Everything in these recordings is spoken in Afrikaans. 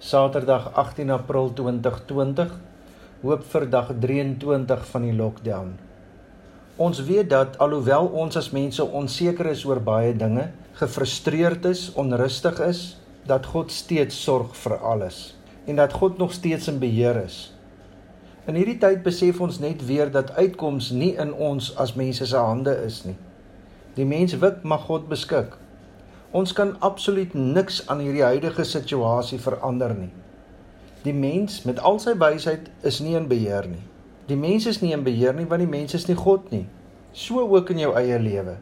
Saterdag 18 April 2020. Hoop vir dag 23 van die lockdown. Ons weet dat alhoewel ons as mense onseker is oor baie dinge, gefrustreerd is, onrustig is, dat God steeds sorg vir alles en dat God nog steeds in beheer is. In hierdie tyd besef ons net weer dat uitkoms nie in ons as mense se hande is nie. Die mens wik mag God beskik. Ons kan absoluut niks aan hierdie huidige situasie verander nie. Die mens met al sy wysheid is nie in beheer nie. Die mens is nie in beheer nie want die mens is nie God nie. So ook in jou eie lewe.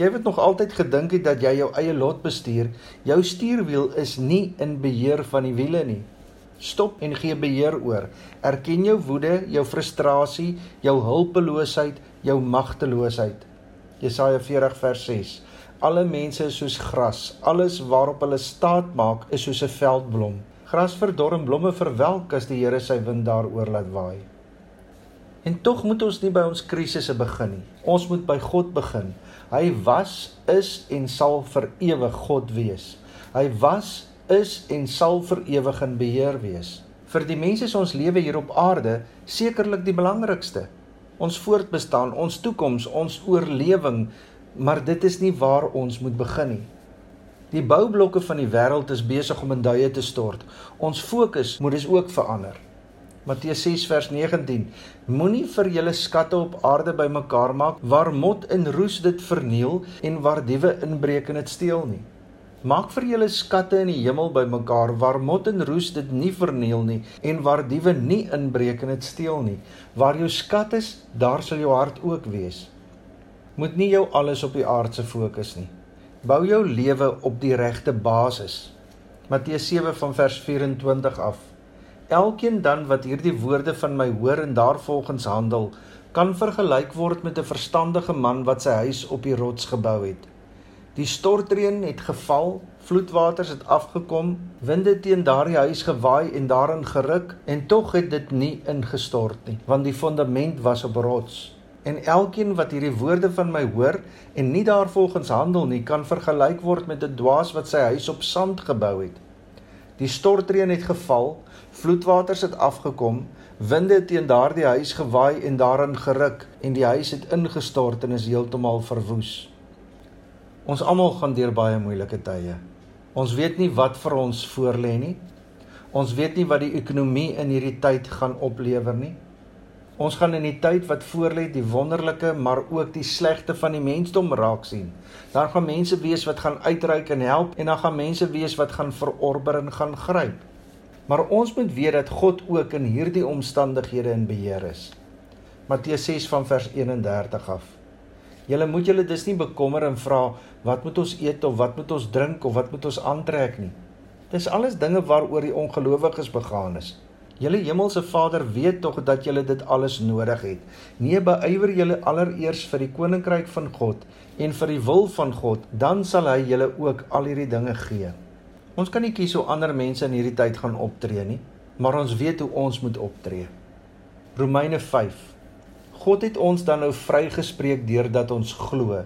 Jy het nog altyd gedink het dat jy jou eie lot bestuur. Jou stuurwiel is nie in beheer van die wiele nie. Stop en gee beheer oor. Erken jou woede, jou frustrasie, jou hulpeloosheid, jou magteloosheid. Jesaja 40 vers 6. Alle mense is soos gras. Alles waarop hulle staat maak is soos 'n veldblom. Gras verdor en blomme verwelk as die Here sy wind daaroor laat waai. En tog moet ons nie by ons krisisse begin nie. Ons moet by God begin. Hy was, is en sal vir ewig God wees. Hy was, is en sal vir ewig in beheer wees. Vir die mense is ons lewe hier op aarde sekerlik die belangrikste. Ons voortbestaan, ons toekoms, ons oorlewing, maar dit is nie waar ons moet begin nie. Die boublokke van die wêreld is besig om in duie te stort. Ons fokus moet dus ook verander. Matteus 6 vers 19 Moenie vir julle skatte op aarde bymekaar maak waar mot en roes dit verniel en waar diewe inbreek en dit steel nie. Maak vir julle skatte in die hemel bymekaar waar mot en roes dit nie verniel nie en waar diewe nie inbreek en dit steel nie. Waar jou skat is, daar sal jou hart ook wees moet nie jou alles op die aardse fokus nie. Bou jou lewe op die regte basis. Matteus 7 van vers 24 af. Elkeen dan wat hierdie woorde van my hoor en daarvolgens handel, kan vergelyk word met 'n verstandige man wat sy huis op die rots gebou het. Die stortreën het geval, vloedwaters het afgekom, winde teen daardie huis gewaai en daarin geruk en tog het dit nie ingestort nie, want die fondament was op rots. En elkeen wat hierdie woorde van my hoor en nie daarvolgens handel nie, kan vergelyk word met 'n dwaas wat sy huis op sand gebou het. Die stortreën het geval, vloedwaters het afgekom, winde het teen daardie huis gewaai en daarin geruk en die huis het ingestort en is heeltemal verwoes. Ons almal gaan deur baie moeilike tye. Ons weet nie wat vir ons voorlê nie. Ons weet nie wat die ekonomie in hierdie tyd gaan oplewer nie. Ons gaan in die tyd wat voorlê die wonderlike maar ook die slegte van die mensdom raak sien. Daar gaan mense wees wat gaan uitreik en help en dan gaan mense wees wat gaan verorber en gaan gryp. Maar ons moet weet dat God ook in hierdie omstandighede in beheer is. Matteus 6 van vers 31 af. Julle moet julle dus nie bekommer en vra wat moet ons eet of wat moet ons drink of wat moet ons aantrek nie. Dis alles dinge waaroor die ongelowiges begaan is. Julle hemelse Vader weet tog dat julle dit alles nodig het. Nee, beywer julle allereers vir die koninkryk van God en vir die wil van God, dan sal hy julle ook al hierdie dinge gee. Ons kan nie kies hoe ander mense in hierdie tyd gaan optree nie, maar ons weet hoe ons moet optree. Romeine 5. God het ons dan nou vrygespreek deurdat ons glo.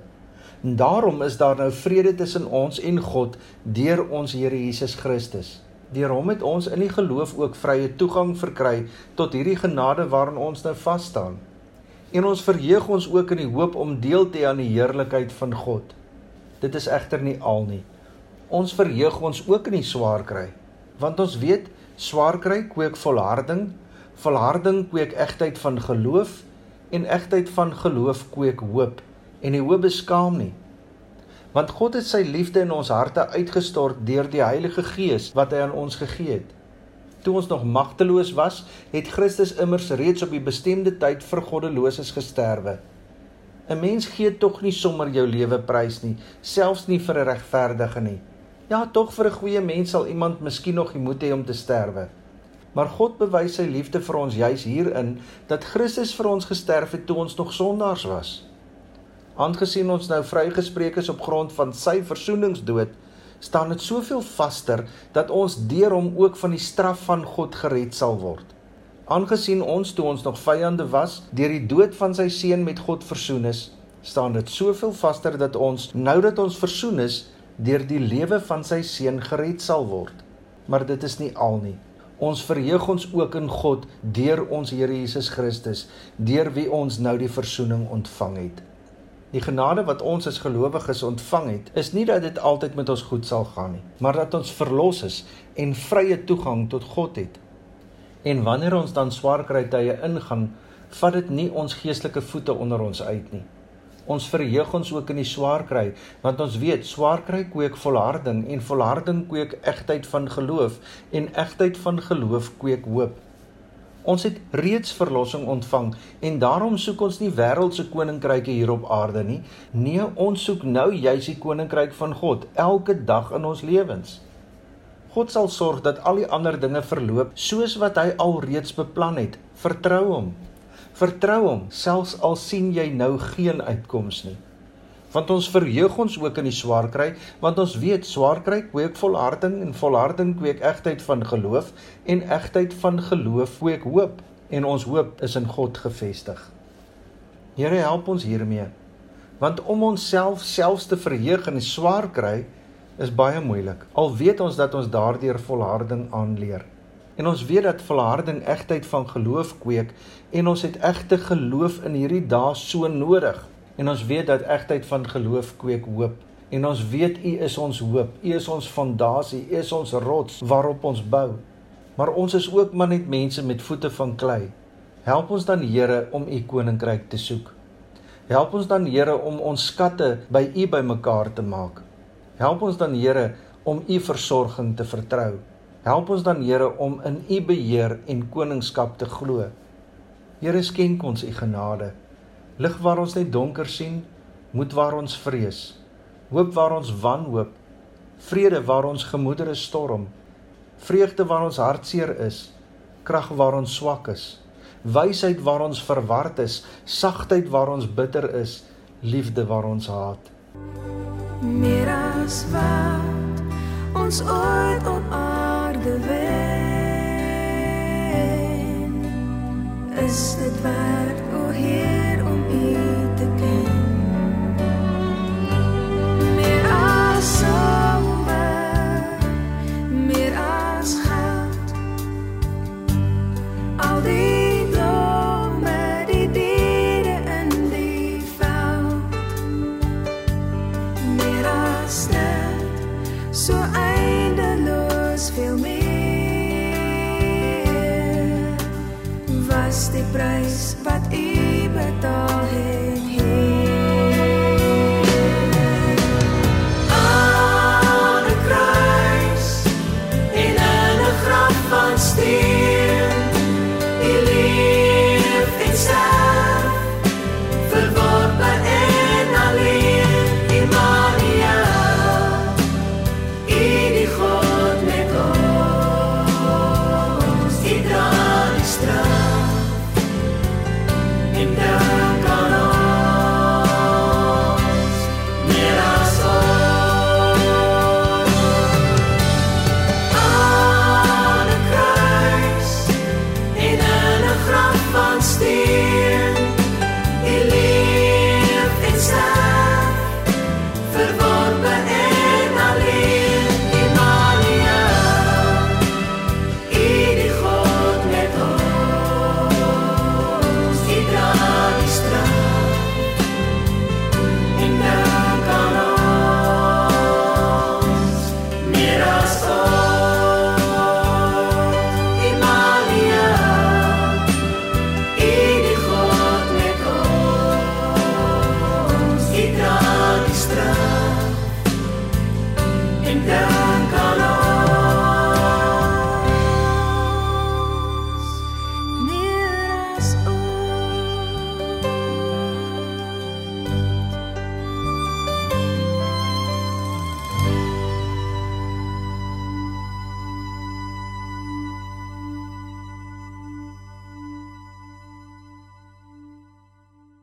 En daarom is daar nou vrede tussen ons en God deur ons Here Jesus Christus. Deur hom het ons in die geloof ook vrye toegang verkry tot hierdie genade waarin ons nou vas staan. En ons verheug ons ook in die hoop om deel te hê aan die heerlikheid van God. Dit is egter nie al nie. Ons verheug ons ook in die swaar kry, want ons weet swaar kry kweek volharding, volharding kweek egtheid van geloof en egtheid van geloof kweek hoop en die hoop beskaam nie want God het sy liefde in ons harte uitgestort deur die Heilige Gees wat hy aan ons gegee het. Toe ons nog magteloos was, het Christus immers reeds op die bestemde tyd vir goddeloses gesterwe. 'n Mens gee tog nie sommer jou lewe prys nie, selfs nie vir 'n regverdige nie. Ja, tog vir 'n goeie mens sal iemand miskien nog die moed hê om te sterwe. Maar God bewys sy liefde vir ons juis hierin dat Christus vir ons gesterf het toe ons nog sondaars was. Aangesien ons nou vrygespreek is op grond van sy versoeningsdood, staan dit soveel vaster dat ons deur hom ook van die straf van God gered sal word. Aangesien ons toe ons nog vyande was, deur die dood van sy seun met God versoen is, staan dit soveel vaster dat ons nou dat ons versoen is, deur die lewe van sy seun gered sal word. maar dit is nie al nie. Ons verheug ons ook in God deur ons Here Jesus Christus, deur wie ons nou die verzoening ontvang het. Die genade wat ons as gelowiges ontvang het, is nie dat dit altyd met ons goed sal gaan nie, maar dat ons verlos is en vrye toegang tot God het. En wanneer ons dan swaar kry tye ingaan, vat dit nie ons geestelike voete onder ons uit nie. Ons verheug ons ook in die swaar kry, want ons weet swaar kry kweek volharding en volharding kweek egtheid van geloof en egtheid van geloof kweek hoop. Ons het reeds verlossing ontvang en daarom soek ons nie wêreldse koninkryke hier op aarde nie. Nee, ons soek nou juis die koninkryk van God elke dag in ons lewens. God sal sorg dat al die ander dinge verloop soos wat hy alreeds beplan het. Vertrou hom. Vertrou hom selfs al sien jy nou geen uitkoms nie want ons verheug ons ook in die swaar kry want ons weet swaar kry kweek volharding en volharding kweek egtheid van geloof en egtheid van geloof kweek hoop en ons hoop is in God gefestig. Here help ons hiermee want om onsself selfs te verheug in die swaar kry is baie moeilik al weet ons dat ons daardeur volharding aanleer. En ons weet dat volharding egtheid van geloof kweek en ons het egte geloof in hierdie dae so nodig. En ons weet dat egtheid van geloof kweek hoop. En ons weet U is ons hoop. U is ons fondasie, U is ons rots waarop ons bou. Maar ons is ook maar net mense met voete van klei. Help ons dan Here om U koninkryk te soek. Help ons dan Here om ons skatte by U bymekaar te maak. Help ons dan Here om U versorging te vertrou. Help ons dan Here om in U beheer en koningskap te glo. Here skenk ons U genade. Lig waar ons net donker sien, moed waar ons vrees. Hoop waar ons wanhoop. Vrede waar ons gemoedere storm. Vreugde waar ons hartseer is. Krag waar ons swak is. Wysheid waar ons verward is, sagtheid waar ons bitter is, liefde waar ons haat. Meer as wat ons ooit prys, die prys wat U betaal het.